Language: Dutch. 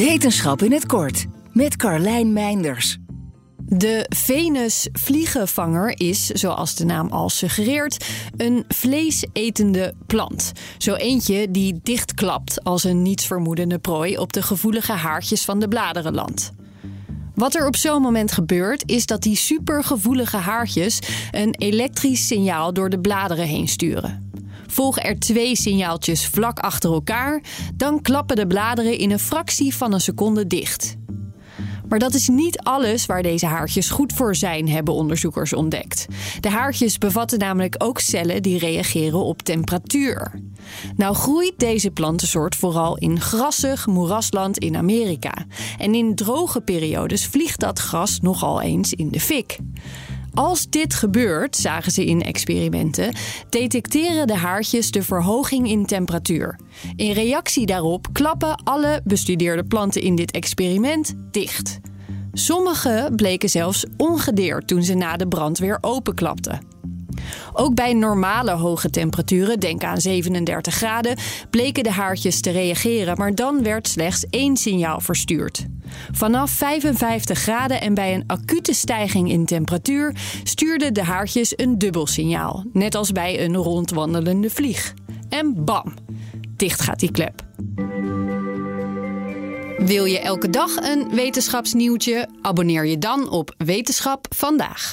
Wetenschap in het kort met Carlijn Meinders. De Venus-vliegenvanger is, zoals de naam al suggereert, een vleesetende plant. Zo eentje die dichtklapt als een nietsvermoedende prooi op de gevoelige haartjes van de bladeren landt. Wat er op zo'n moment gebeurt, is dat die supergevoelige haartjes een elektrisch signaal door de bladeren heen sturen. Volgen er twee signaaltjes vlak achter elkaar, dan klappen de bladeren in een fractie van een seconde dicht. Maar dat is niet alles waar deze haartjes goed voor zijn, hebben onderzoekers ontdekt. De haartjes bevatten namelijk ook cellen die reageren op temperatuur. Nou groeit deze plantensoort vooral in grassig moerasland in Amerika. En in droge periodes vliegt dat gras nogal eens in de fik. Als dit gebeurt, zagen ze in experimenten, detecteren de haartjes de verhoging in temperatuur. In reactie daarop klappen alle bestudeerde planten in dit experiment dicht. Sommige bleken zelfs ongedeerd toen ze na de brand weer openklapten. Ook bij normale hoge temperaturen, denk aan 37 graden, bleken de haartjes te reageren, maar dan werd slechts één signaal verstuurd. Vanaf 55 graden en bij een acute stijging in temperatuur stuurden de haartjes een dubbel signaal, net als bij een rondwandelende vlieg. En bam, dicht gaat die klep. Wil je elke dag een wetenschapsnieuwtje? Abonneer je dan op Wetenschap vandaag.